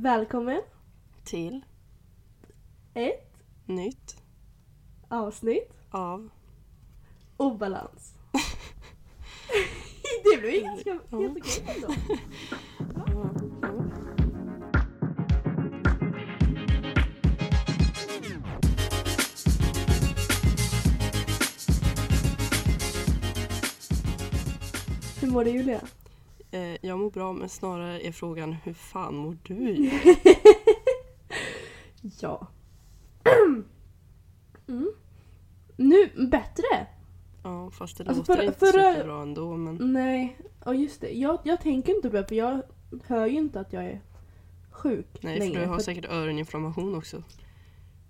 Välkommen Till ett nytt avsnitt av obalans. det blev ju ganska helt okej ändå. Hur mår du Julia? Eh, Jag mår bra men snarare är frågan hur fan mår du? Ja. Mm. Nu, bättre! Ja fast det Alltså, låter förra- inte förra- superbra ändå men Nej, ja just det. Jag, jag tänker inte på det för jag hör ju inte att jag är sjuk Nej längre. för du har för- säkert öroninflammation också.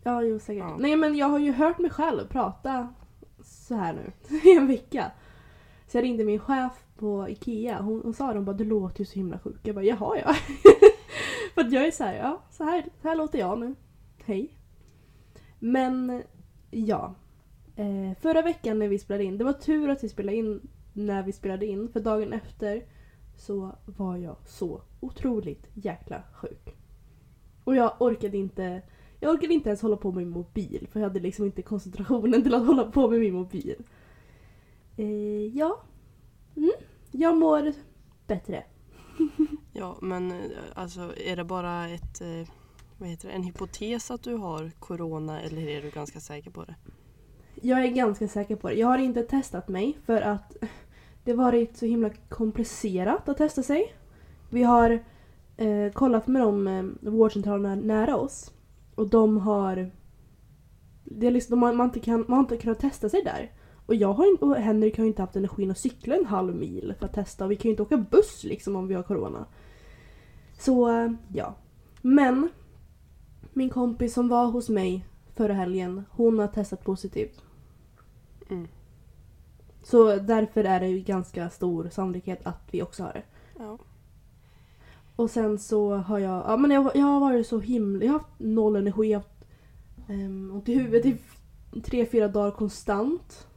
Ja, jo säkert. Ja. Nej men jag har ju hört mig själv prata så här nu i en vecka. Så jag ringde min chef på IKEA. Hon, hon sa de bara du låter ju så himla sjuk. Jag bara jaha ja. För att jag är så här, ja så här, så här låter jag nu. Hej. Men ja. Eh, förra veckan när vi spelade in, det var tur att vi spelade in när vi spelade in. För dagen efter så var jag så otroligt jäkla sjuk. Och jag orkade inte jag orkade inte ens hålla på med min mobil för jag hade liksom inte koncentrationen till att hålla på med min mobil. Eh, ja. Mm. Jag mår bättre. Ja men eh, alltså är det bara ett eh, vad heter det, en hypotes att du har corona eller är du ganska säker på det? Jag är ganska säker på det. Jag har inte testat mig för att det har varit så himla komplicerat att testa sig. Vi har eh, kollat med de eh, vårdcentralerna nära oss och de har... Det är liksom, har, man, inte kan, man har inte kunnat testa sig där. Och jag har inte, och Henrik har ju inte haft energin att cykla en halv mil för att testa och vi kan ju inte åka buss liksom om vi har corona. Så eh, ja. Men min kompis som var hos mig förra helgen, hon har testat positivt. Mm. Så därför är det ju ganska stor sannolikhet att vi också har det. Ja. Och sen så har jag, ja men jag, jag har varit så himla, jag har haft noll energi, jag har haft um, ont i huvudet i tre, fyra dagar konstant.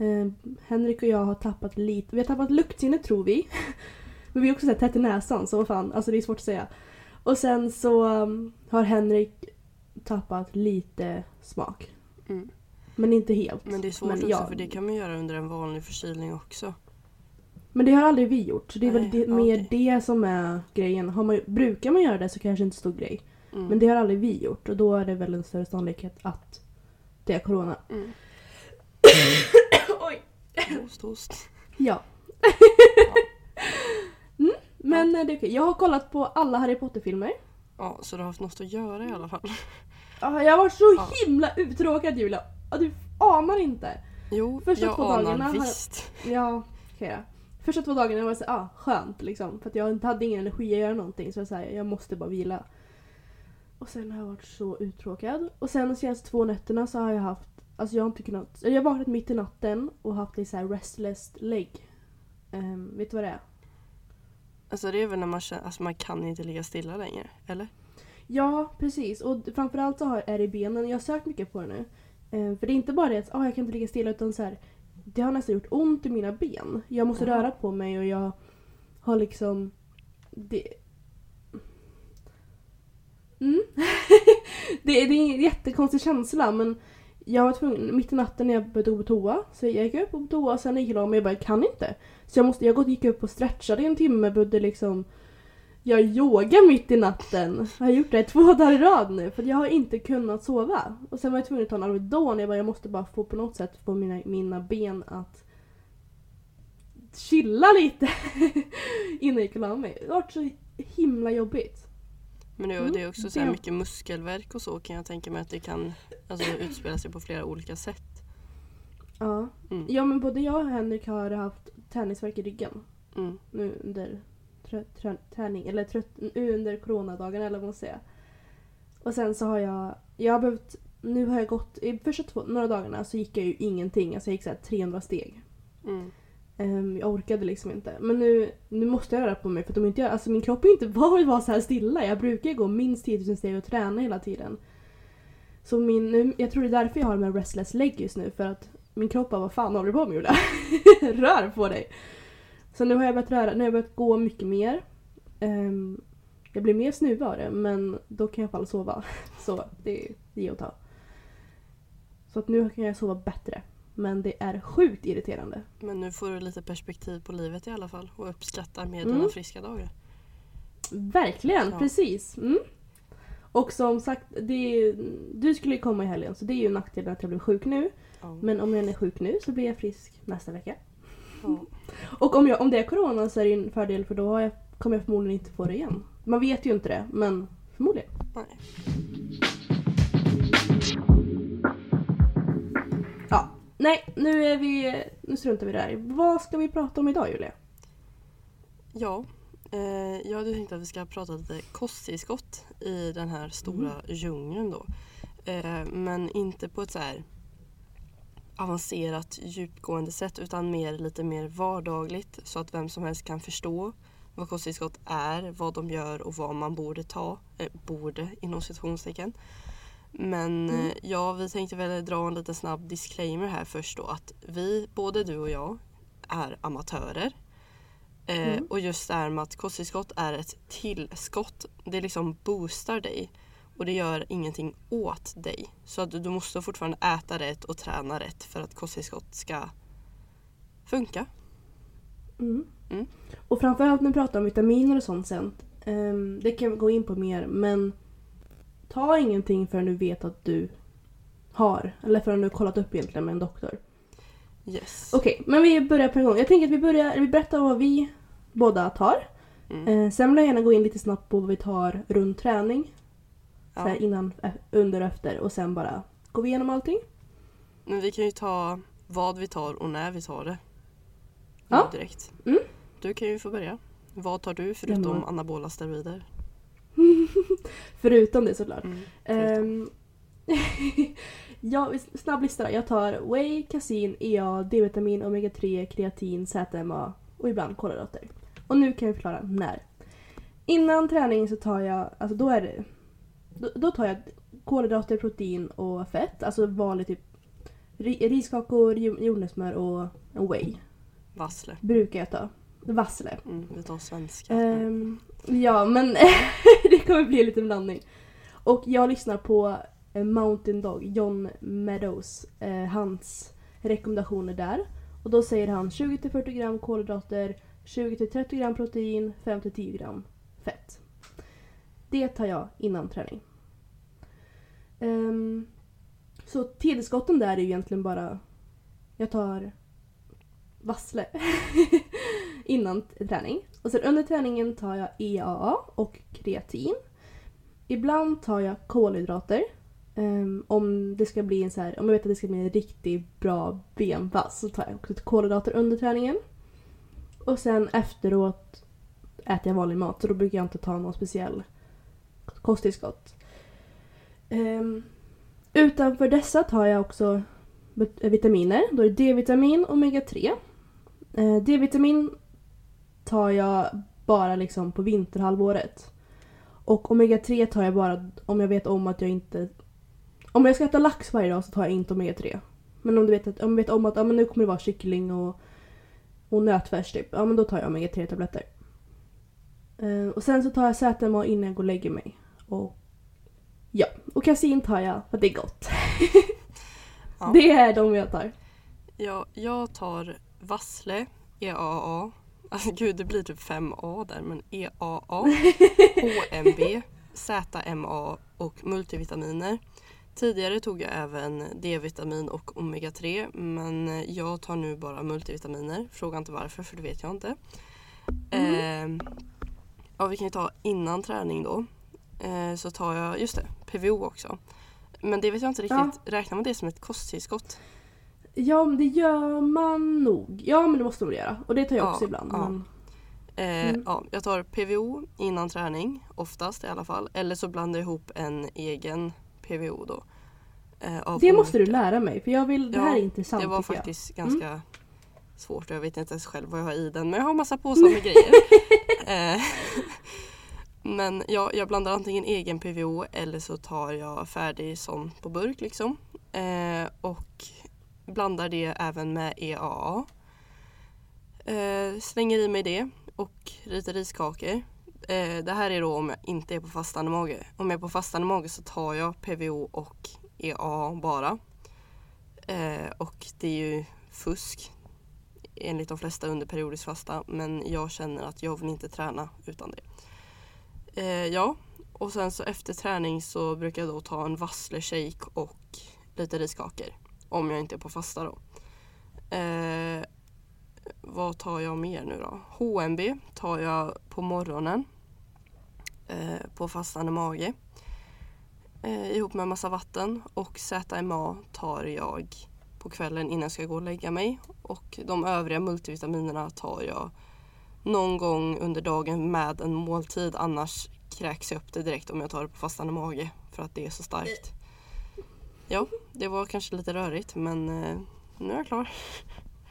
Ehm, Henrik och jag har tappat lite, vi har tappat luktsinnet tror vi. men vi är också så här tätt i näsan så vad fan, alltså det är svårt att säga. Och sen så um, har Henrik tappat lite smak. Mm. Men inte helt. Men det är svårt Men också ja. för det kan man göra under en vanlig förkylning också. Men det har aldrig vi gjort. Det är väl Nej, det, ja, mer det som är grejen. Har man, brukar man göra det så kanske det inte stor grej. Mm. Men det har aldrig vi gjort och då är det väl en större sannolikhet att det är corona. Mm. Oj! Host, host. Ja. mm, men det är okej. Jag har kollat på alla Harry Potter-filmer. Ja så du har haft något att göra i alla fall. Ah, Jag var så Ja. himla uttråkad Julia. Du anar inte. Jo, Första jag två dagarna anar har jag- visst. Ja, okej då. Första två dagarna var så ah, skönt liksom. För att jag inte hade ingen energi att göra någonting. Så jag, så här, jag måste bara vila. Och sen har jag varit så uttråkad. Och sen de senaste två nätterna så har jag haft, alltså jag har inte kunnat, jag har vaknat mitt i natten och haft en så här restless leg. Ehm, vet du vad det är? Alltså det är väl när man känner, alltså man kan inte ligga stilla längre, eller? Ja, precis. Och framförallt så har, är det i benen. Jag har sökt mycket på det nu. Ehm, för det är inte bara det att ah, jag kan inte ligga stilla utan så här, det har nästan gjort ont i mina ben. Jag måste Jaha. röra på mig och jag har liksom... Det... Mm. det, det är en jättekonstig känsla men jag var tvungen, mitt i natten när jag började gå på toa, så jag gick upp på toa och sen gick jag och la mig och jag bara jag kan inte. Så jag, måste, jag gick upp och stretchade i en timme, började liksom jag yoga mitt i natten. Jag har gjort det två dagar i rad nu för jag har inte kunnat sova. Och sen var jag tvungen att ta en Alvedon. Jag bara, jag måste bara få på något sätt få mina, mina ben att chilla lite innan jag gick och la mig. Det har varit så himla jobbigt. Men det, Mm, det är också så mycket muskelvärk och så kan jag tänka mig att det kan alltså, utspela sig på flera olika sätt. Ja. Mm. ja men både jag och Henrik har haft tennisvärk i ryggen. Mm. nu under träning, eller trött, nu under coronadagarna eller vad man säger. Och sen så har jag, jag har behövt, nu har jag gått, i första två, några dagarna så gick jag ju ingenting, alltså jag gick så här 300 steg. Mm. Um, jag orkade liksom inte. Men nu, nu måste jag röra på mig för att om inte jag, alltså min kropp är inte van att vara så här stilla. Jag brukar gå minst 10 000 steg och träna hela tiden. Så min, jag tror det är därför jag har med restless leg just nu för att min kropp bara vad fan håller du på med Julia? Rör på dig! Så nu har jag börjat röra, nu har jag börjat gå mycket mer. Um, jag blir mer snuvig av det men då kan jag i alla fall sova. Så det är ge och ta. Så att nu kan jag sova bättre. Men det är sjukt irriterande. Men nu får du lite perspektiv på livet i alla fall och uppskattar mer Mm. dina friska dagar. Verkligen, Ja. precis. Mm. Och som sagt, är, du skulle ju komma i helgen så det är ju nackdelen att jag blev sjuk nu. Ja. Men om jag är sjuk nu så blir jag frisk nästa vecka. Ja. Och om, jag, om det är corona så är det ju en fördel för då jag, kommer jag förmodligen inte få det igen. Man vet ju inte det, men förmodligen. Nej. Nej, nu är vi... Nu struntar vi där. Vad ska vi prata om idag Julia? Ja, eh, jag hade tänkt att vi ska prata lite kosttillskott i den här stora djungeln då. Eh, men inte på ett så här avancerat djupgående sätt utan mer lite mer vardagligt så att vem som helst kan förstå vad kosttillskott är, vad de gör och vad man borde ta. Eh, borde inom citationstecken. Men Mm. eh, ja, vi tänkte väl dra en lite snabb disclaimer här först då att vi, både du och jag, är amatörer. Eh, Mm. Och just det här med att kosttillskott är ett tillskott. Det liksom boostar dig. Och det gör ingenting åt dig. Så att du, du måste fortfarande äta rätt och träna rätt för att kosttillskott ska funka. Mm. Mm. Och framförallt när vi pratar om vitaminer och sånt sen. ehm, det kan vi gå in på mer men ta ingenting förrän du vet att du har. Eller förrän du har kollat upp egentligen med en doktor. Yes. Okej, men vi börjar på en gång. Jag tänker att vi börjar, vi berättar vad vi båda tar. Mm. Eh, sen vill jag gärna gå in lite snabbt på vad vi tar runt träning. Så Ja. här innan, eh, under och efter och sen bara går vi igenom allting. Men vi kan ju ta vad vi tar och när vi tar det. Ja. Nu direkt. Mm. Du kan ju få börja. Vad tar du förutom anabola steroider? Förutom det såklart. Mm. förutom. Um, ja, snabb lista. Jag tar whey, kasin, EA, D-vitamin, omega-3, kreatin, ZMA och ibland kolhydrater. Och nu kan jag förklara när. Innan träning så tar jag, alltså då är det, då, då tar jag kolhydrater, protein och fett. Alltså vanligt typ ri, riskakor, jo- jordnötssmör och whey. Vassle. Brukar jag ta. Vassle. Mm, vi tar svenska. Ehm, ja, men det kommer bli en liten blandning. Och jag lyssnar på eh, Mountain Dog, John Meadows, eh, hans rekommendationer där. Och då säger han 20-40 gram kolhydrater, 20-30 gram protein, 5-10 gram fett. Det tar jag innan träning. Um, så tillskotten där är ju egentligen bara... Jag tar vassle innan träning. Och sen under träningen tar jag EAA och kreatin. Ibland tar jag kolhydrater. Um, om det ska bli en så här, om jag vet att det ska bli en riktigt bra benpass så tar jag också kolhydrater under träningen. Och sen efteråt äter jag vanlig mat så då brukar jag inte ta någon speciell kosttillskott. Um, utanför dessa tar jag också vitaminer. Då är det D-vitamin och omega-3. Uh, eh, D-vitamin tar jag bara liksom på vinterhalvåret. Och omega-3 tar jag bara om jag vet om att jag inte... Om jag ska äta lax varje dag så tar jag inte omega-3. Men om du vet, att, om jag vet om att ja, men nu kommer det vara kyckling och, och nötfärs typ, ja men då tar jag omega-3 tabletter. Eh, och sen så tar jag ZMA innan jag går och lägger mig. Och ja, och kasin tar jag för att det är gott. Ja. Det är de jag tar. Ja, jag tar Vassle, EAA. Alltså gud, det blir typ 5A där, men EAA, HMB, ZMA och multivitaminer. Tidigare tog jag även D-vitamin och omega-3 men jag tar nu bara multivitaminer. Fråga inte varför för det vet jag inte. Eh, ja, vi kan ju ta innan träning då. Eh, så tar jag, just det, PVO också. Men det vet jag inte riktigt, räknar man det som ett kosttillskott? Ja, men det gör man nog. Ja, men det måste man göra. Och det tar jag Ja, också ibland. ja. Men Eh, Mm. ja, jag tar PVO innan träning, oftast i alla fall. Eller så blandar jag ihop en egen PVO då. Eh, Det måste du lära mig för jag vill, det Ja, här är intressant Det var faktiskt ganska Mm. svårt. Jag vet inte ens själv vad jag har i den. Men jag har massa påsar med grejer. Eh, men ja, jag blandar antingen egen PVO eller så tar jag färdig sån på burk liksom. Eh, och blandar det även med EAA. Eh, slänger i mig det och lite riskakor. Eh, det här är då om jag inte är på fastande mage. Om jag är på fastande mage så tar jag PVO och EAA bara. Eh, och det är ju fusk enligt de flesta under periodisk fasta men jag känner att jag vill inte träna utan det. Eh, ja, och sen så efter träning så brukar jag då ta en vassle shake och lite riskakor. Om jag inte är på fasta då. Eh, vad tar jag mer nu då? HMB tar jag på morgonen. Eh, på fastande mage. Eh, ihop med massa vatten. Och ZMA tar jag på kvällen innan jag ska gå och lägga mig. Och de övriga multivitaminerna tar jag någon gång under dagen med en måltid. Annars kräks jag upp det direkt om jag tar det på fastande mage. För att det är så starkt. Ja, det var kanske lite rörigt men eh, nu är jag klar.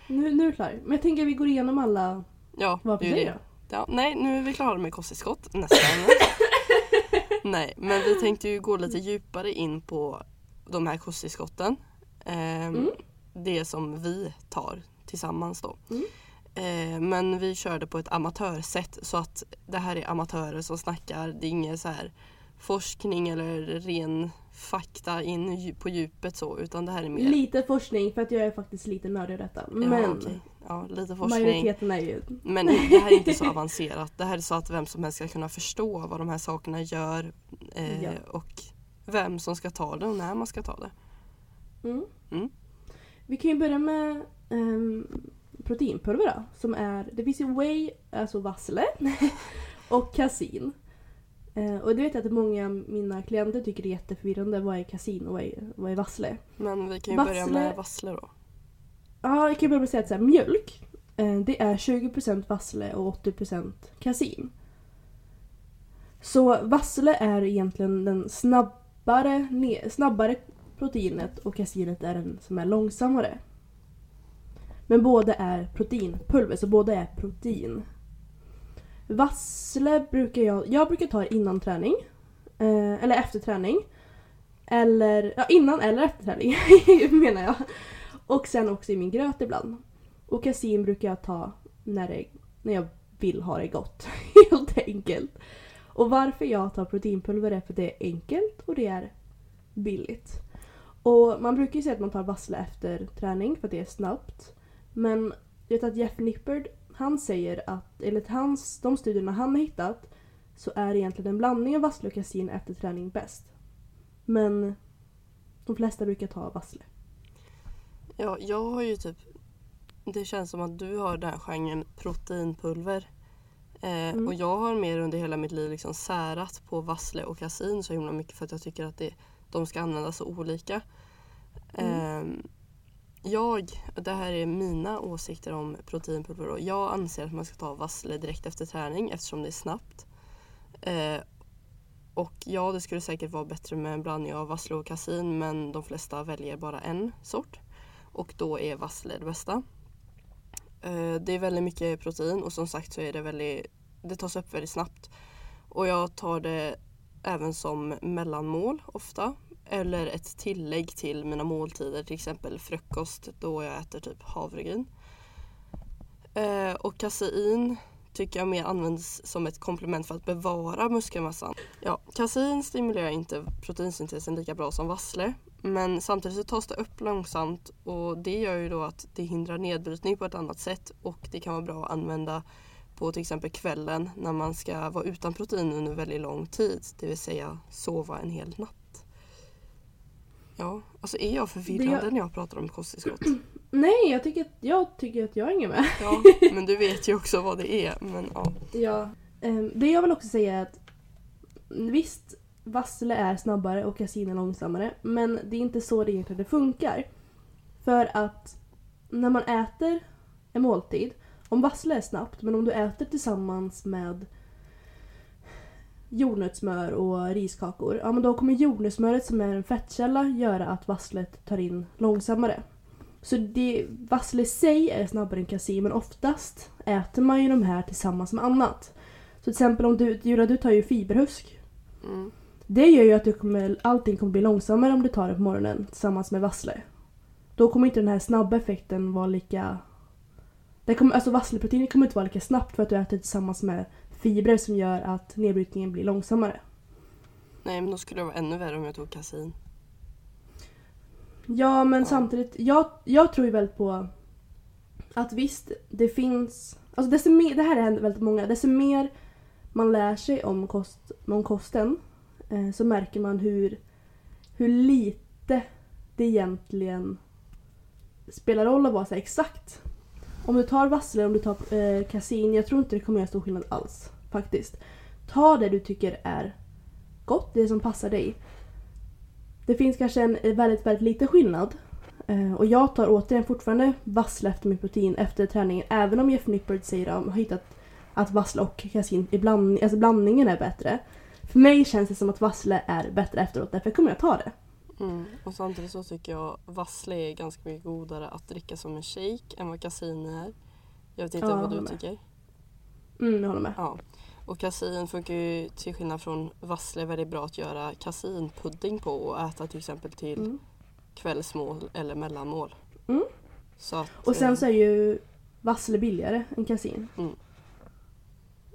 Nu, nu är du klar. Men jag tänker att vi går igenom alla Ja, vad det. Ja, nej, nu är vi klara med kosttillskott. Nästan. nej, men vi tänkte ju gå lite djupare in på de här kosttillskotten. Ehm, Mm. Det som vi tar tillsammans då. Mm. Eh, men vi körde på ett amatörsätt så att det här är amatörer som snackar. Det är ingen så här forskning eller ren fakta in på djupet så utan det här är mer Lite forskning för att jag är faktiskt lite nördig i detta. Ja, Men okej. ja, lite forskning. majoriteten är ju... Men det här är inte så avancerat. Det här är så att vem som helst ska kunna förstå vad de här sakerna gör eh, Ja. och vem som ska ta det och när man ska ta det. Mm. Mm. Vi kan ju börja med um, proteinpulver då. Som är, det finns ju whey, alltså vassle och kasin. Eh, och det vet jag att många av mina klienter tycker är jätteförvirrande. Vad är kasin och vad är, vad är vassle? Men vi kan ju börja Vassle- med vassle då. Ja, jag kan börja med att säga att så här, mjölk eh, det är 20% vassle och 80% kasin. Så vassle är egentligen den snabbare, snabbare proteinet och kasinet är den som är långsammare. Men båda är proteinpulver, så båda är protein. Vassle brukar jag, jag brukar ta det innan träning. Eh, eller efter träning. Eller, ja innan eller efter träning menar jag. Och sen också i min gröt ibland. Och kasin brukar jag ta när, det, när jag vill ha det gott. Helt enkelt. Och varför jag tar proteinpulver är för att det är enkelt och det är billigt. Och man brukar ju säga att man tar vassle efter träning för att det är snabbt. Men jag vet att Jeff Nippard, han säger att enligt hans, de studierna han har hittat så är egentligen en blandning av vassle och kasin efter träning bäst. Men de flesta brukar ta vassle. Ja, jag har ju typ Det känns som att du har den här genren proteinpulver. Eh, Mm. Och jag har mer under hela mitt liv liksom särat på vassle och kasin så himla mycket för att jag tycker att det, de ska användas så olika. Mm. Eh, jag, det här är mina åsikter om proteinpulver. Jag anser att man ska ta vassle direkt efter träning eftersom det är snabbt. Eh, och ja, det skulle säkert vara bättre med en blandning av vassle och kasin men de flesta väljer bara en sort. Och då är vassle det bästa. Eh, det är väldigt mycket protein och som sagt så är det väldigt, det tas upp väldigt snabbt. Och jag tar det även som mellanmål ofta. Eller ett tillägg till mina måltider, till exempel frukost då jag äter typ havregryn. Eh, och kasein tycker jag mer används som ett komplement för att bevara muskelmassan. Ja, kasein stimulerar inte proteinsyntesen lika bra som vassle. Men samtidigt så tas det upp långsamt och det gör ju då att det hindrar nedbrytning på ett annat sätt och det kan vara bra att använda på till exempel kvällen när man ska vara utan protein under väldigt lång tid, det vill säga sova en hel natt. Ja, alltså är jag förvirrande Det- när jag pratar om kosttillskott? Nej, jag tycker, att, jag tycker att jag hänger med. Ja, men du vet ju också vad det är. Men ja. Ja. Ehm, det jag vill också säga är att visst, vassle är snabbare och kasin är långsammare. Men det är inte så det egentligen funkar. För att när man äter en måltid om vassle är snabbt men om du äter tillsammans med jordnötssmör och riskakor, ja men då kommer jordnötssmöret som är en fettkälla göra att vasslet tar in långsammare. Så det, vassle i sig är snabbare än kasin men oftast äter man ju de här tillsammans med annat. Så till exempel om du, Julia du tar ju fiberhusk. Mm. Det gör ju att du kommer, allting kommer bli långsammare om du tar det på morgonen tillsammans med vassle. Då kommer inte den här snabba effekten vara lika... Det kommer, alltså vassleproteinet kommer inte vara lika snabbt för att du äter tillsammans med fibrer som gör att nedbrytningen blir långsammare. Nej men då skulle det vara ännu värre om jag tog kasin. Ja men Ja. samtidigt, jag, jag tror ju väldigt på att visst, det finns... Alltså desto mer, det här händer väldigt många, desto mer man lär sig om, kost, om kosten eh, så märker man hur, hur lite det egentligen spelar roll att vara så exakt. Om du tar vassle, om du tar eh, jag tror inte det kommer göra stor skillnad alls. Faktiskt. Ta det du tycker är gott, det som passar dig. Det finns kanske en eh, väldigt, väldigt liten skillnad. Eh, och jag tar återigen fortfarande vassle efter min protein efter träningen. Även om Jeff Nippert säger att de har hittat att vassle och kasin i bland, alltså blandningen är bättre. För mig känns det som att vassle är bättre efteråt, därför kommer jag ta det. Mm. Och samtidigt så tycker jag vassle är ganska mycket godare att dricka som en shake än vad kasin är. Jag vet inte Ja, vad du med. tycker. Mm, jag håller med. Ja. Och kasin funkar ju till skillnad från vassle väldigt bra att göra kasinpudding på och äta till exempel till Mm. kvällsmål eller mellanmål. Mm. Att, Och sen eh, så är ju vassle billigare än kasin. Mm.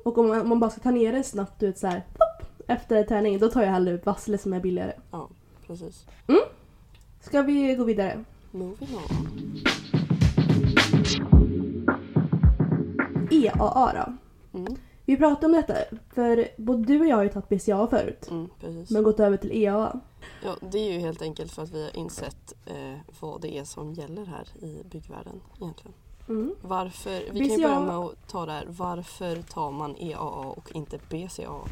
Och om man, om man bara ska ta ner det snabbt ut så här, plopp, efter träningen, då tar jag hellre vassle som är billigare. Ja, precis. Ska vi gå vidare? Moving on. EAA E då. Mm. Vi pratade om detta, för både du och jag har ju tagit BCA förut. Mm. Men gått över till EAA. Ja, det är ju helt enkelt för att vi har insett eh, vad det är som gäller här i byggvärlden egentligen. Mm. Varför, vi kan ju BCA börja med att ta det här. Varför tar man EAA och inte BCA?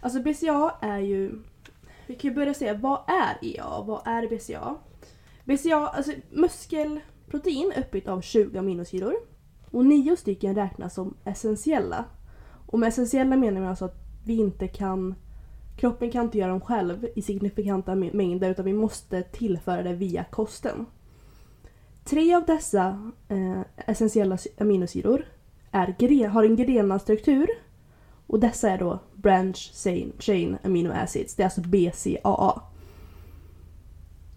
Alltså BCA är ju... Vi kan ju börja säga, vad är EA och Vad är BCA? BCA, alltså muskelprotein är uppbyggt av 20 aminosyror. Och 9 stycken räknas som essentiella. Och med essentiella menar vi alltså att vi inte kan... Kroppen kan inte göra dem själv i signifikanta mängder utan vi måste tillföra det via kosten. Tre av dessa eh, essentiella aminosyror är har en grenad struktur och dessa är då Branch Chain, chain Amino Acids. Det är alltså BCAA.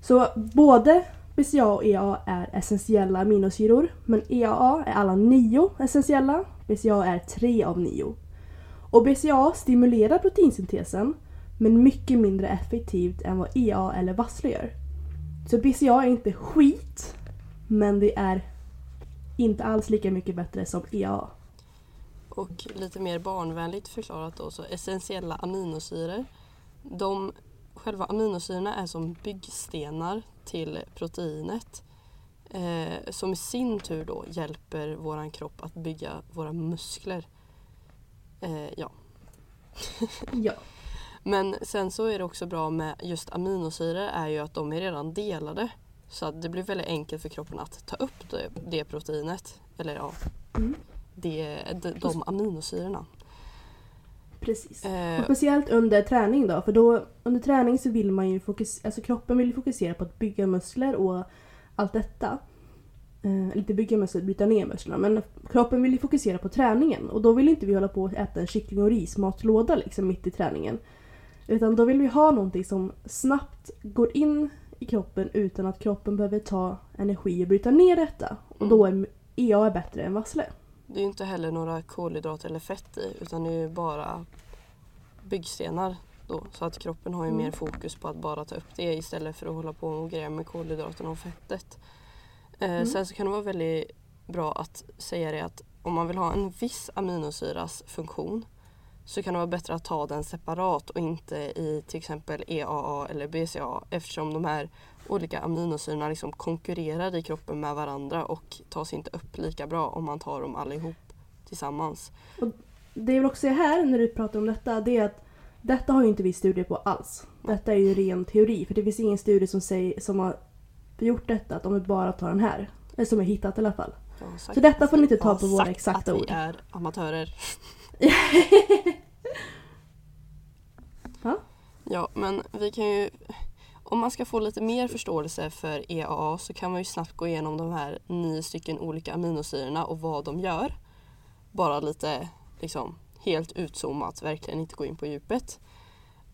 Så både BCA och EAA är essentiella aminosyror. Men EAA är alla nio essentiella. BCA är tre av nio. Och BCA stimulerar proteinsyntesen men mycket mindre effektivt än vad EA eller vassle gör. Så BCA är inte skit men det är inte alls lika mycket bättre som EAA. Och lite mer barnvänligt förklarat då så essentiella aminosyror. De, själva aminosyrorna är som byggstenar till proteinet. Eh, som i sin tur då hjälper våran kropp att bygga våra muskler. Eh, ja. Ja. Men sen så är det också bra med just aminosyror är ju att de är redan delade. Så det blir väldigt enkelt för kroppen att ta upp det, det proteinet. Eller ja, Mm. Det, de, de aminosyrorna. Precis. Eh, Och speciellt under träning då, för då under träning så vill man ju fokusera, alltså kroppen vill fokusera på att bygga muskler och allt detta. Eh, inte bygga muskler, bryta ner musklerna, men kroppen vill ju fokusera på träningen och då vill inte vi hålla på att äta en kyckling och rismatlåda liksom mitt i träningen. Utan då vill vi ha någonting som snabbt går in i kroppen utan att kroppen behöver ta energi och bryta ner detta. Och då är EA bättre än vassle. Det är ju inte heller några kolhydrater eller fett i utan det är ju bara byggstenar. Då, så att kroppen har ju Mm. mer fokus på att bara ta upp det istället för att hålla på och greja med kolhydraterna och fettet. Eh, Mm. Sen så kan det vara väldigt bra att säga det att om man vill ha en viss aminosyras funktion så kan det vara bättre att ta den separat och inte i till exempel EAA eller BCA eftersom de här olika aminosyrorna liksom konkurrerar i kroppen med varandra och tas inte upp lika bra om man tar dem allihop tillsammans. Det jag vill också säga här när du pratar om detta, det är att detta har ju inte vi studier på alls. Detta är ju ren teori, för det finns ingen studie som, säger, som har gjort detta, att om du bara tar den här. Eller som är hittat i alla fall. Så detta får ni inte ta på våra exakta att ord. vi är amatörer. Ja. Ja, men vi kan ju... Om man ska få lite mer förståelse för EAA så kan man ju snabbt gå igenom de här nio stycken olika aminosyrorna och vad de gör. Bara lite liksom helt utzoomat, verkligen inte gå in på djupet.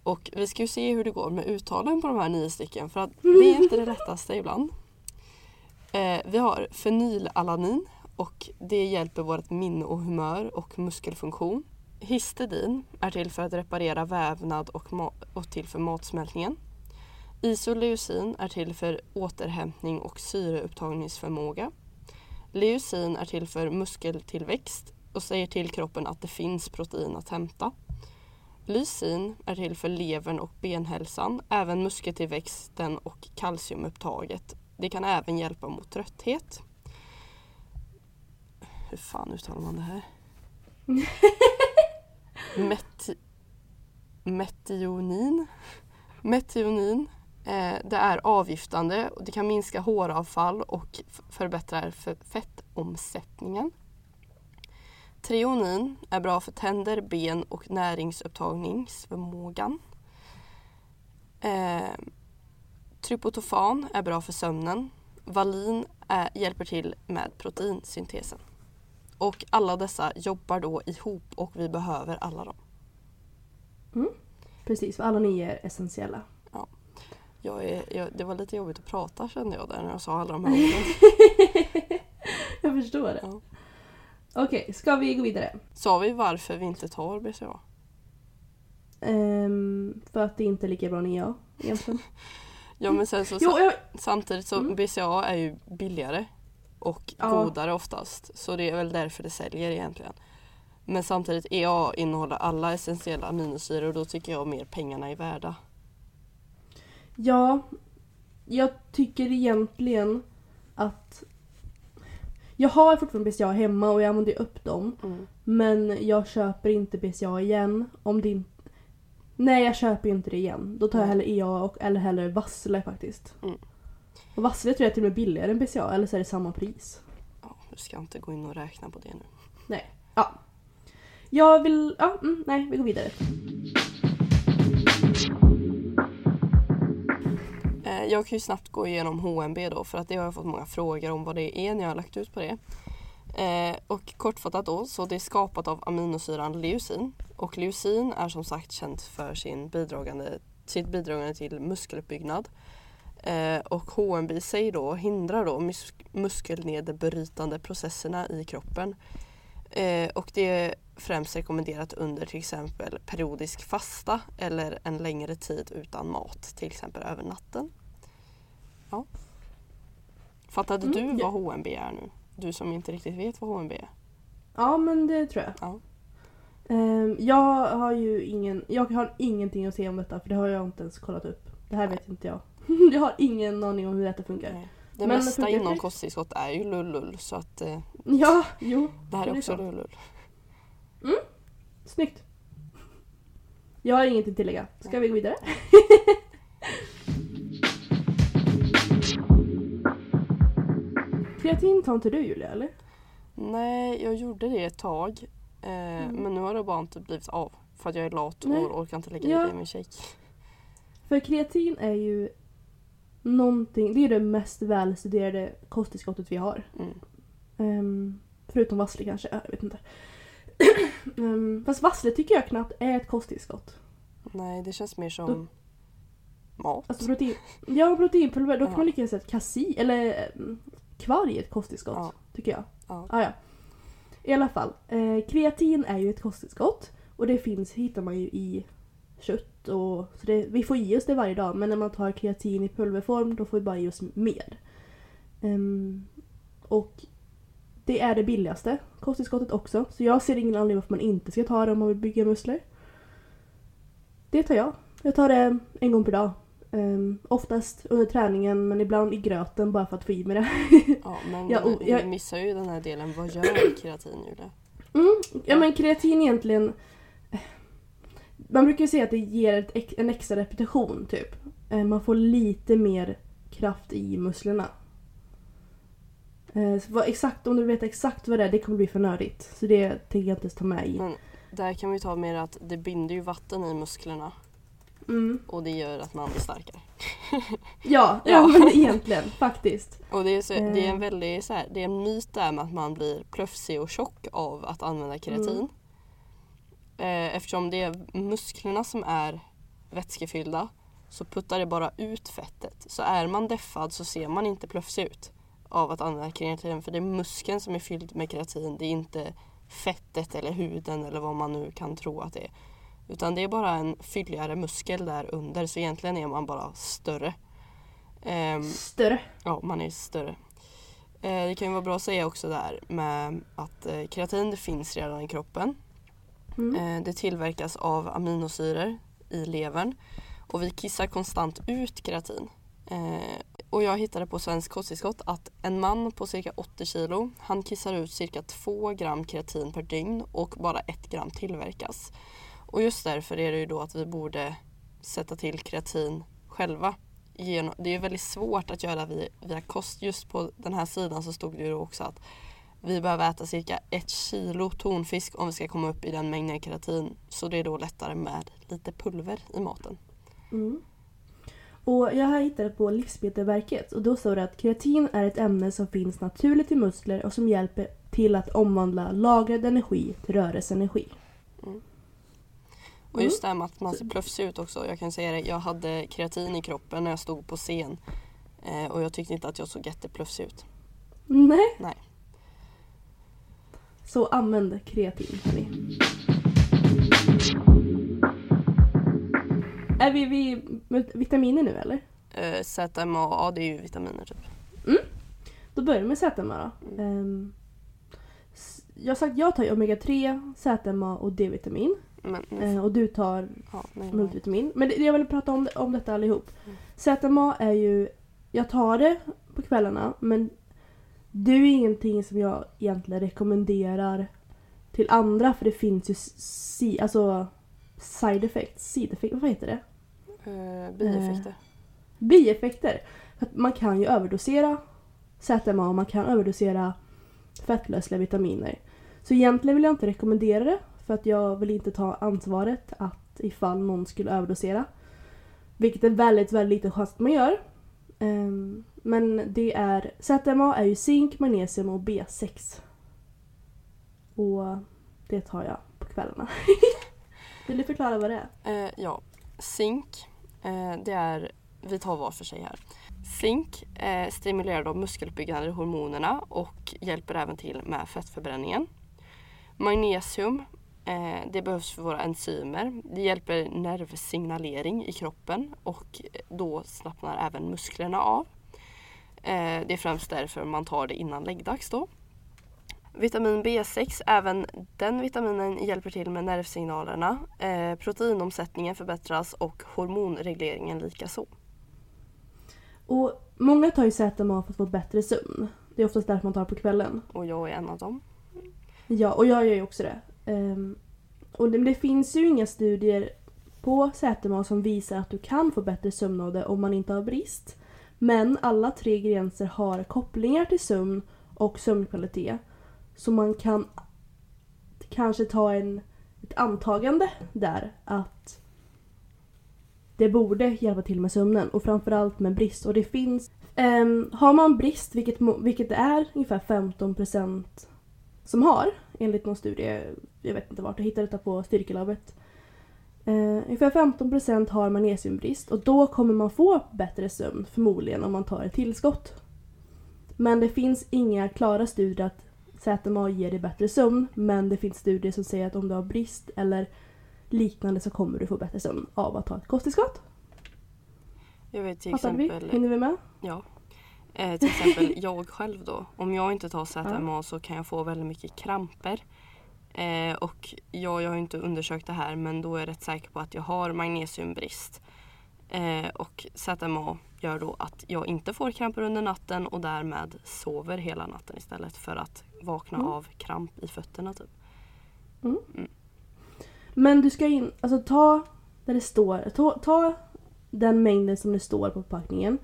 Och vi ska ju se hur det går med uttalen på de här nio stycken för att det är inte det lättaste ibland. Eh, vi har fenylalanin och det hjälper vårt minne och humör och muskelfunktion. Histidin är till för att reparera vävnad och, och till för matsmältningen. Isoleucin är till för återhämtning och syreupptagningsförmåga. Leucin är till för muskeltillväxt och säger till kroppen att det finns protein att hämta. Lysin är till för levern och benhälsan, även muskeltillväxten och kalciumupptaget. Det kan även hjälpa mot trötthet. Hur fan uttalar man det här? Meti- metionin. Metionin. Eh, det är avgiftande och det kan minska håravfall och förbättrar för fettomsättningen. Treonin är bra för tänder, ben och näringsupptagningsförmågan. Eh, tryptofan är bra för sömnen. Valin är, hjälper till med proteinsyntesen. Och alla dessa jobbar då ihop och vi behöver alla dem. Precis, för alla nio är essentiella. Jag är, jag, det var lite jobbigt att prata kände jag där när jag sa alla de här orden. Jag förstår det. Ja. Okej, ska vi gå vidare? Sa vi varför vi inte tar BCA? Ehm, för att det inte är lika bra än jag egentligen. Ja men sen så Jo, jag, samtidigt så Mm. BCA är ju billigare och Ja. godare oftast. Så det är väl därför det säljer egentligen. Men samtidigt EA innehåller alla essentiella aminosyror och då tycker jag mer pengarna är värda. ja, jag tycker egentligen att jag har fortfarande BCA hemma och jag använder upp dem. Mm. Men jag köper inte BCA igen om det inte... Nej, jag köper inte det igen. Då tar jag Nej. hellre EA och, eller hellre Vassle faktiskt. Mm. Och Vassle tror jag till och med billigare än BCA, eller så är det samma pris. Ja, jag ska inte gå in och räkna på det nu. Nej. Ja. Jag vill... Ja, mm, nej, vi går vidare. Eh, Jag kan ju snabbt gå igenom HMB då för att det har jag fått många frågor om vad det är när jag har lagt ut på det. Eh, och kortfattat då, så det är skapat av aminosyran leucin. Och leucin är som sagt känt för sin bidragande, sitt bidragande till muskeluppbyggnad. Eh, och HMB sig då hindrar då mus- muskelnedbrytande processerna i kroppen. Eh, och det är främst rekommenderat under till exempel periodisk fasta eller en längre tid utan mat, till exempel över natten. Ja. Fattade Mm, du vad HMB är nu? Du som inte riktigt vet vad HMB är. Ja, men det tror jag. Ja. Ehm, jag har ju ingen... Jag har ingenting att säga om detta för det har jag inte ens kollat upp. Det här vet inte jag. Jag har ingen aning om hur detta funkar. Nej. Det Men mesta funkar inom det? kosttillskott är ju lullull så att eh, Ja, jo. det här Det är också lullull. Snyggt. Jag har inget att tillägga. Ska vi gå vidare? Kreatin tar inte du Julia, eller? Nej, jag gjorde det ett tag. Eh, Men nu har det bara inte blivit av. För att jag är lat Mm. Nej. och orkar inte lägga Ja. i det i min shake. För kreatin är ju någonting, det är det mest välstuderade kosttillskottet vi har. Mm. Ehm, förutom vassle kanske, jag vet inte. um, fast vassle tycker jag knappt är ett kosttillskott. Nej, det känns mer som Då- mat. Alltså protein, ja proteinpulver, då kan Ja. man lika gärna säga att kasi, eller um, kvarg är ett kosttillskott. Ja. Tycker jag. Ja. Ah, ja. I alla fall, eh, kreatin är ju ett kosttillskott. Och det finns, hittar man ju i kött och så det, vi får i oss det varje dag men när man tar kreatin i pulverform då får vi bara i oss mer. Ehm, och det är det billigaste kosttillskottet också så jag ser ingen anledning varför man inte ska ta det om man vill bygga muskler. Det tar jag. Jag tar det en gång per dag. Ehm, oftast under träningen men ibland i gröten bara för att få i mig det. Ja, och jag- vi missar ju den här delen. Vad gör kreatin Julia? Mm, ja men kreatin egentligen... Man brukar ju säga att det ger ett, en extra repetition typ. Eh, Man får lite mer kraft i musklerna. Eh, så vad, exakt, om du vet exakt vad det är, det kommer bli för nördigt. Så det tänker jag inte ens ta med i. Men där kan vi ta med att det binder ju vatten i musklerna Mm. och det gör att man blir starkare. Ja, ja. Ja. men egentligen faktiskt. Och det är, så, det är en Eh. väldigt så här, det är en myt där med att man blir plöfsig och tjock av att använda keratin. Eh, eftersom det är musklerna som är vätskefyllda så puttar det bara ut fettet. Så är man deffad så ser man inte plöfsig ut av att använda keratin för det är muskeln som är fylld med keratin. Det är inte fettet eller huden eller vad man nu kan tro att det är. Utan det är bara en fylligare muskel där under så egentligen är man bara större. Ehm, Större. Ja, man är större. Eh, det kan ju vara bra att säga också där med att eh, keratin det finns redan i kroppen. Mm. Eh, det tillverkas av aminosyror i levern och vi kissar konstant ut keratin. Eh, och jag hittade på Svensk kosttillskott att en man på cirka 80 kilo han kissar ut cirka 2 gram keratin per dygn och bara 1 gram tillverkas. Och just därför är det ju då att vi borde sätta till keratin själva. Det är väldigt svårt att göra via kost. Just på den här sidan så stod det ju också att vi behöver äta cirka ett kilo tonfisk om vi ska komma upp i den mängden keratin. Så det är då lättare med lite pulver i maten. Mm. Och jag har hittat på Livsmedelsverket och då står det att keratin är ett ämne som finns naturligt i muskler och som hjälper till att omvandla lagrad energi till rörelseenergi. Och just det här med att man ser plöfsig ut också. Jag kan säga det, jag hade keratin i kroppen när jag stod på scen. Eh, och jag tyckte inte att jag såg jätteplöfsig ut. Nej. Nej. Så använd kreatin hörni. Är vi vid vitaminer nu eller? Eh, ZMA, ja det är ju vitaminer typ. Då börjar vi med ZMA då. S- jag sagt jag tar ju omega-3, ZMA och D-vitamin. Men Eh, och du tar ja, nej, multivitamin. Men det, jag vill prata om, om detta allihop. ZMA är ju, jag tar det på kvällarna men det är ju ingenting som jag egentligen rekommenderar till andra för det finns ju si, alltså side effects, side effects, vad heter det? Eh, bieffekter. Bieffekter. För att man kan ju överdosera ZMA och man kan överdosera fettlösliga vitaminer. Så egentligen vill jag inte rekommendera det för att jag vill inte ta ansvaret att ifall någon skulle överdosera. Vilket är väldigt, väldigt liten chans att man gör. Ehm, men det är ZMA är ju zink, magnesium och B6. Och det tar jag på kvällarna. Vill du förklara vad det är? Eh, ja, zink. Eh, det är, vi tar var för sig här. Zink eh, stimulerar de muskelbyggande hormonerna och hjälper även till med fettförbränningen. Magnesium eh, det behövs för våra enzymer. Det hjälper nervsignalering i kroppen och då slappnar även musklerna av. Eh, det är främst därför man tar det innan läggdags då. Vitamin B6, även den vitaminen hjälper till med nervsignalerna. Eh, proteinomsättningen förbättras och hormonregleringen likaså. Och många tar ju ZMA för att få bättre sömn. Det är oftast därför man tar på kvällen. Och jag är en av dem. Ja, och jag gör ju också det. Ehm, och det, det finns ju inga studier på ZMA som visar att du kan få bättre sömn av det om man inte har brist. Men alla tre ingredienser har kopplingar till sömn och sömnkvalitet. Så man kan kanske ta en, ett antagande där att det borde hjälpa till med sömnen och framförallt med brist. Och det finns... Um, har man brist, vilket, vilket det är ungefär 15% som har enligt någon studie, jag vet inte vart, jag hittade detta på Styrkelabbet. Eh, ungefär 15% har magnesiumbrist och då kommer man få bättre sömn förmodligen om man tar ett tillskott. Men det finns inga klara studier att ZMA ger dig bättre sömn men det finns studier som säger att om du har brist eller liknande så kommer du få bättre sömn av att ta ett kosttillskott. Jag vet till Fattar vi? exempel, Hinner vi med? ja, eh, till exempel jag själv då. Om jag inte tar ZMA så kan jag få väldigt mycket kramper. Eh, och jag, jag har inte undersökt det här men då är jag rätt säker på att jag har magnesiumbrist. Eh, och ZMA gör då att jag inte får kramper under natten och därmed sover hela natten istället för att vakna Mm. av kramp i fötterna. Typ. Men du ska in, alltså ta där det står, ta, ta den mängden som det står på förpackningen.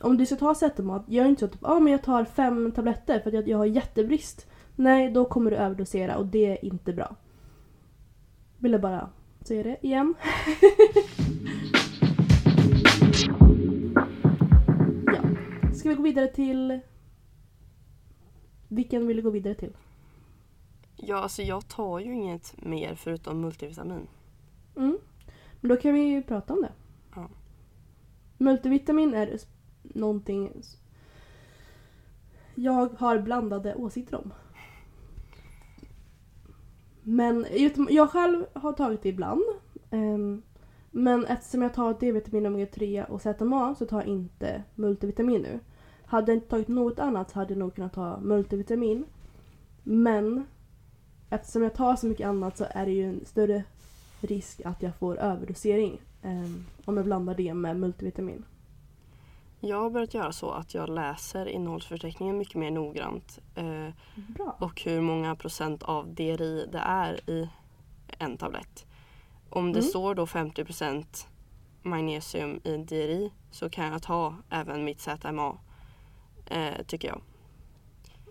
om du ska ta Zetamat, gör inte så att typ, ah, men jag tar fem tabletter för att jag, jag har jättebrist. Nej, då kommer du överdosera och det är inte bra. Vill jag bara säga det igen. ja. Ska vi gå vidare till... Vilken vill du gå vidare till? Ja, alltså jag tar ju inget mer förutom multivitamin. Mm. Men då kan vi ju prata om det. Ja. Multivitamin är någonting jag har blandade åsikter om. Men jag- själv har tagit det ibland. Ehm, men eftersom jag tar D-vitamin, omega-3 och ZMA så tar jag inte multivitamin nu. Hade jag inte tagit något annat så hade jag nog kunnat ta multivitamin. Men eftersom jag tar så mycket annat så är det ju en större risk att jag får överdosering ehm, om jag blandar det med multivitamin. Jag har börjat göra så att jag läser innehållsförteckningen mycket mer noggrant. Eh, och hur många procent av DRI det är i en tablett. Om det Mm. står då 50% magnesium i DRI så kan jag ta även mitt ZMA. Eh, tycker jag.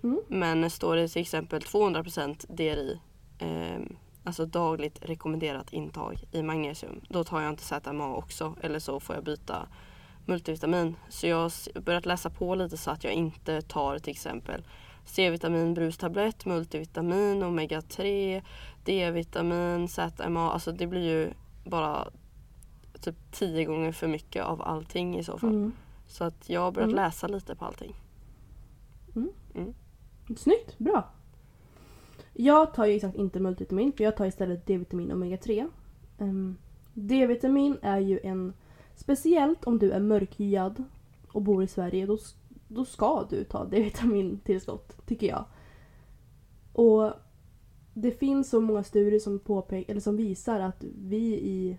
Mm. Men står det till exempel 200 DRI, eh, alltså dagligt rekommenderat intag i magnesium, då tar jag inte ZMA också eller så får jag byta multivitamin. Så jag har börjat läsa på lite så att jag inte tar till exempel C-vitamin brustablett, multivitamin, omega-3, D-vitamin, ZMA. Alltså det blir ju bara typ tio gånger för mycket av allting i så fall. Mm. Så att jag har börjat Mm. läsa lite på allting. Snyggt, bra. Jag tar ju exakt inte multivitamin för jag tar istället D-vitamin och omega-3. Um, D-vitamin är ju en... Speciellt om du är mörkhyad och bor i Sverige då, då ska du ta D-vitamintillskott, tycker jag. Och det finns så många studier som, påpek- eller som visar att vi i,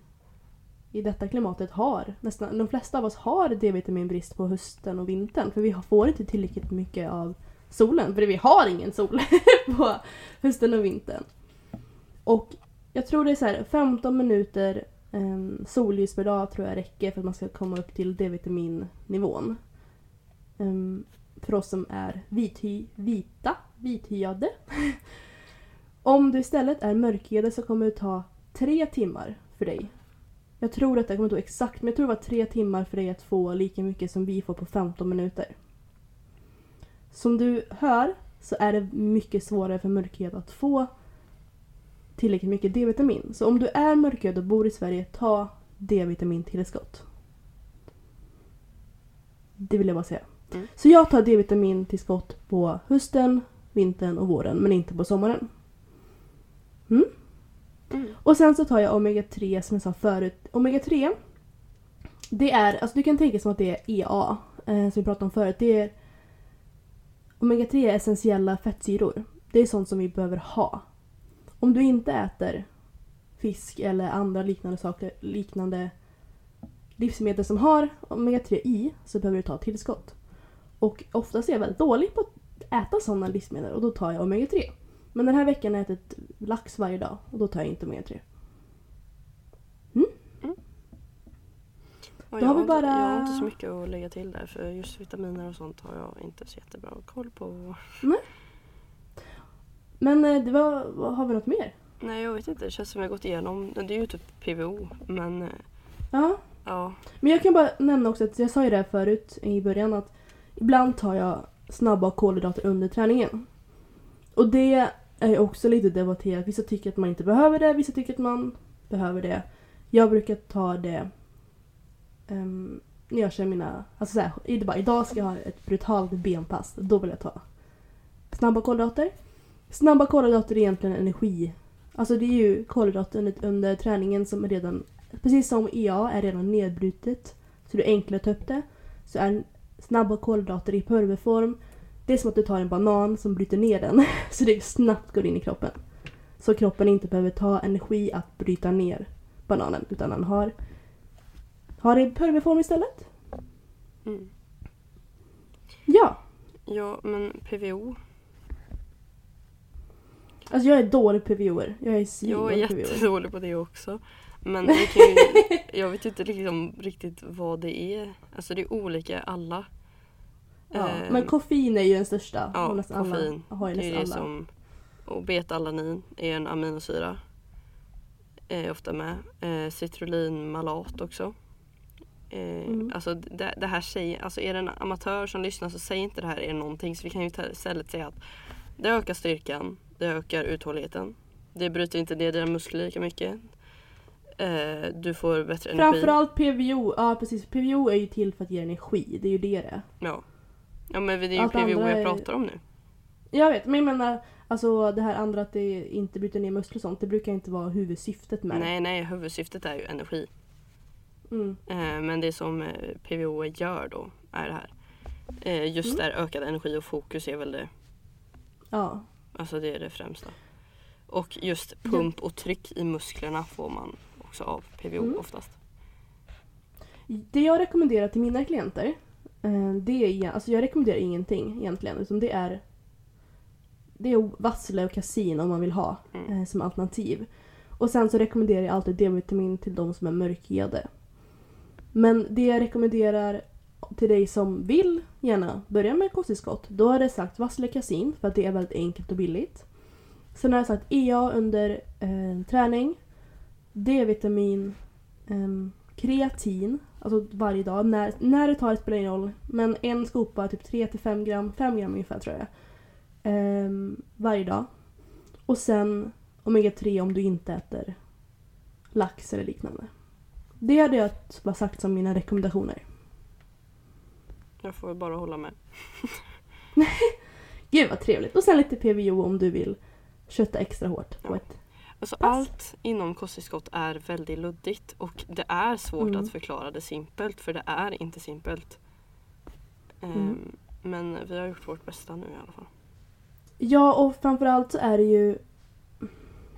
i detta klimatet har, nästan de flesta av oss har D-vitaminbrist på hösten och vintern för vi får inte tillräckligt mycket av solen, för vi har ingen sol på hösten och vintern. Och jag tror det är så här 15 minuter um, solljus per dag tror jag räcker för att man ska komma upp till D-vitaminnivån. Um, för oss som är vithy, vita, vithyade. Om du istället är mörkhyade så kommer det ta tre timmar för dig. Jag tror att det kommer ta exakt, men jag tror det var tre timmar för dig att få lika mycket som vi får på 15 minuter. Som du hör så är det mycket svårare för mörkhyade att få tillräckligt mycket D-vitamin. Så om du är mörkhyad och bor i Sverige, ta D-vitamintillskott. Det vill jag bara säga. Mm. Så jag tar D-vitamintillskott på hösten, vintern och våren, men inte på sommaren. Mm. Mm. Och sen så tar jag omega-3 som jag sa förut. Omega-3, det är, alltså du kan tänka som att det är EA, eh, som vi pratade om förut. Det är Omega-3 är essentiella fettsyror. Det är sånt som vi behöver ha. Om du inte äter fisk eller andra liknande saker, liknande livsmedel som har omega-3 i så behöver du ta tillskott. Och oftast är jag väldigt dålig på att äta sådana livsmedel och då tar jag omega-3. Men den här veckan har jag ätit lax varje dag och då tar jag inte omega-3. Och Då jag, har vi inte- bara- jag har inte så mycket att lägga till där för just vitaminer och sånt har jag inte så jättebra koll på. Men eh, det var, har vi något mer? Nej jag vet inte, det känns som jag gått igenom, det är ju typ PVO men eh, Ja. ja. Men jag kan bara nämna också att jag sa ju det här förut i början att ibland tar jag snabba kolhydrater under träningen. Och det är också lite debatterat. Vissa tycker att man inte behöver det, vissa tycker att man behöver det. Jag brukar ta det um, när jag kör mina... Alltså såhär, idag ska jag ha ett brutalt benpass. Då vill jag ta snabba kolhydrater. Snabba kolhydrater är egentligen energi. Alltså det är ju kolhydrater under, under träningen som är redan Precis som EA är redan nedbrutet så det är enklare att ta upp det. Så är snabba kolhydrater i pulverform. Det är som att du tar en banan som bryter ner den så det snabbt går in i kroppen. Så kroppen inte behöver ta energi att bryta ner bananen utan den har, har det i pulverform istället. Mm. Ja, Ja men PVO, alltså jag är dålig på PVOer. Jag är jag är svindålig PVOer. jättedålig på det också. Men det kan ju, jag vet inte liksom riktigt vad det är. Alltså det är olika alla. Ja, Eh, men koffein är ju den största. Ja, Och nästan koffein. Alla, har ju Det är nästan det alla. som... Och betalanin är en aminosyra. Är ofta med. Eh, citrullinmalat också. Eh, Mm. Alltså det, det här säger, alltså är det en amatör som lyssnar så säger inte det här er någonting. Så vi kan ju ta- istället säga att det ökar styrkan, det ökar uthålligheten. Det bryter inte ner dina muskler lika mycket. Eh, du får bättre energi. Framförallt PVO, ja precis. PVO är ju till för att ge energi, det är ju det det är. Ja. ja men det är ju Allt PVO jag är- pratar om nu. Jag vet, men jag menar alltså det här andra att det inte bryter ner muskler och sånt, det brukar inte vara huvudsyftet med Nej nej huvudsyftet är ju energi. Mm. Eh, men det som eh, PVO gör då är det här. Eh, just Mm. där ökad energi och fokus är väl det, Ja. Alltså det är det främsta. Och just pump och tryck i musklerna får man också av PVO Mm. oftast. Det jag rekommenderar till mina klienter, eh, det är, alltså jag rekommenderar ingenting egentligen, utan det är det är vassle och kasin om man vill ha Mm. eh, som alternativ. Och sen så rekommenderar jag alltid D-vitamin till de som är mörkhyade. Men det jag rekommenderar till dig som vill gärna börja med kosttillskott, då har jag sagt vasslekasin för att det är väldigt enkelt och billigt. Sen har jag sagt EA under eh, träning, D-vitamin, eh, kreatin, alltså varje dag. När, när du tar det spelar ingen roll. Men en skopa, typ 3-5 gram, 5 gram ungefär tror jag. Eh, varje dag. Och sen omega-3 om du inte äter lax eller liknande. Det hade jag bara sagt som mina rekommendationer. Jag får väl bara hålla med. Gud vad trevligt. Och sen lite PVO om du vill kötta extra hårt på ett... Alltså Pass. allt inom kosttillskott är väldigt luddigt och det är svårt Mm. att förklara det simpelt för det är inte simpelt. Ehm, Mm. Men vi har gjort vårt bästa nu i alla fall. Ja, och framförallt så är det ju...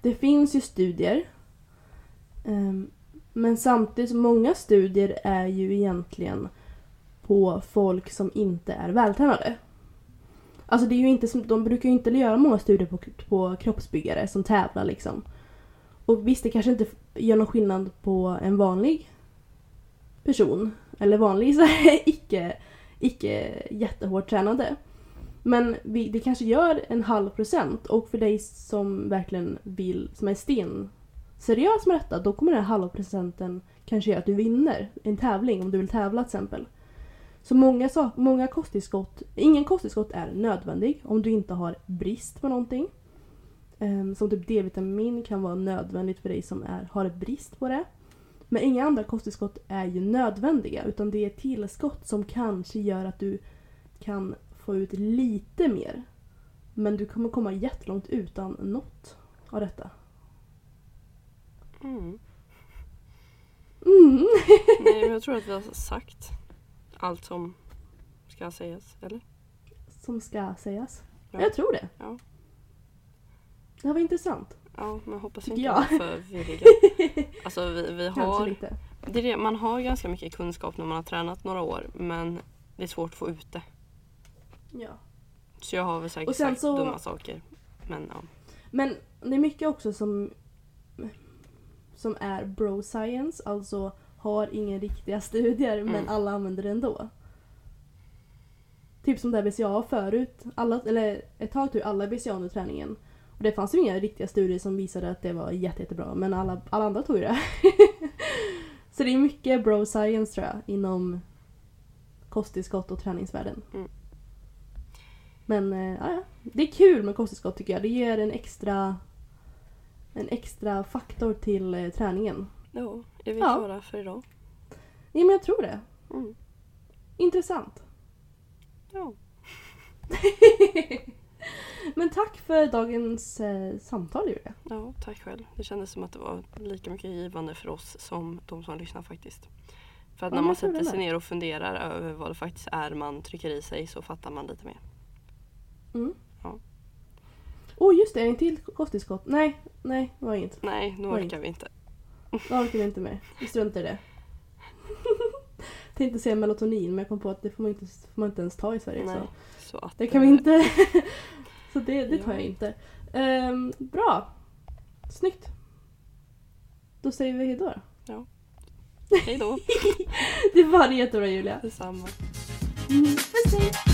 Det finns ju studier. Ehm, men samtidigt, många studier är ju egentligen på folk som inte är vältränade. Alltså det är ju inte som, de brukar ju inte göra många studier på, på kroppsbyggare som tävlar liksom. Och visst, det kanske inte gör någon skillnad på en vanlig person. Eller vanlig så här, icke, icke jättehårt tränade. Men vi, det kanske gör en halv procent och för dig som verkligen vill, som är sten seriös med detta, då kommer den här halva procenten kanske göra att du vinner en tävling om du vill tävla till exempel. Så många, sak, många kosttillskott, ingen kosttillskott är nödvändig om du inte har brist på någonting. Ehm, som typ D-vitamin kan vara nödvändigt för dig som är, har brist på det. Men inga andra kosttillskott är ju nödvändiga utan det är tillskott som kanske gör att du kan få ut lite mer. Men du kommer komma jättelångt utan något av detta. Mm. Mm. Nej, men jag tror att vi har sagt allt som ska sägas, eller? Som ska sägas. Ja. Jag tror det. Ja. Det här var intressant. Ja, men hoppas vi inte jag. var för virriga. Alltså vi, vi har, det det, man har ganska mycket kunskap när man har tränat några år men det är svårt att få ut det. Ja. Så jag har väl säkert Och sen sagt så- dumma saker. Men ja. Men det är mycket också som som är bro science, alltså har inga riktiga studier men Mm. alla använder det ändå. Typ som det här BCA förut, alla, eller ett tag tog alla BCA under träningen. Och det fanns ju inga riktiga studier som visade att det var jätte, jättebra men alla, alla andra tog ju det. Så det är mycket bro science tror jag inom kosttillskott och träningsvärlden. Mm. Men eh, ja, ja, det är kul med kosttillskott tycker jag. Det ger en extra en extra faktor till eh, träningen. Jo, är vi Ja. klara för idag? Ja, men jag tror det. Mm. Intressant. Ja. Men tack för dagens eh, samtal Julia. ja, tack själv. Det kändes som att det var lika mycket givande för oss som de som lyssnar faktiskt. För att Ja, när man sätter sig ner och funderar över vad det faktiskt är man trycker i sig så fattar man lite mer. Mm. Ja. Oh just det, en till kosttillskott. Nej, nej det var inget. Nej, nu orkar vi inte. Det orkar inte med. Vi struntar i det. Tänkte säga melatonin men jag kom på att det får man inte, får man inte ens ta i Sverige. Nej, Så så att, det kan vi inte. så det, det tar Ja. jag inte. Ehm, bra. Snyggt. Då säger vi hejdå då. Hej då, Det var jättebra Julia. detsamma. Mm, puss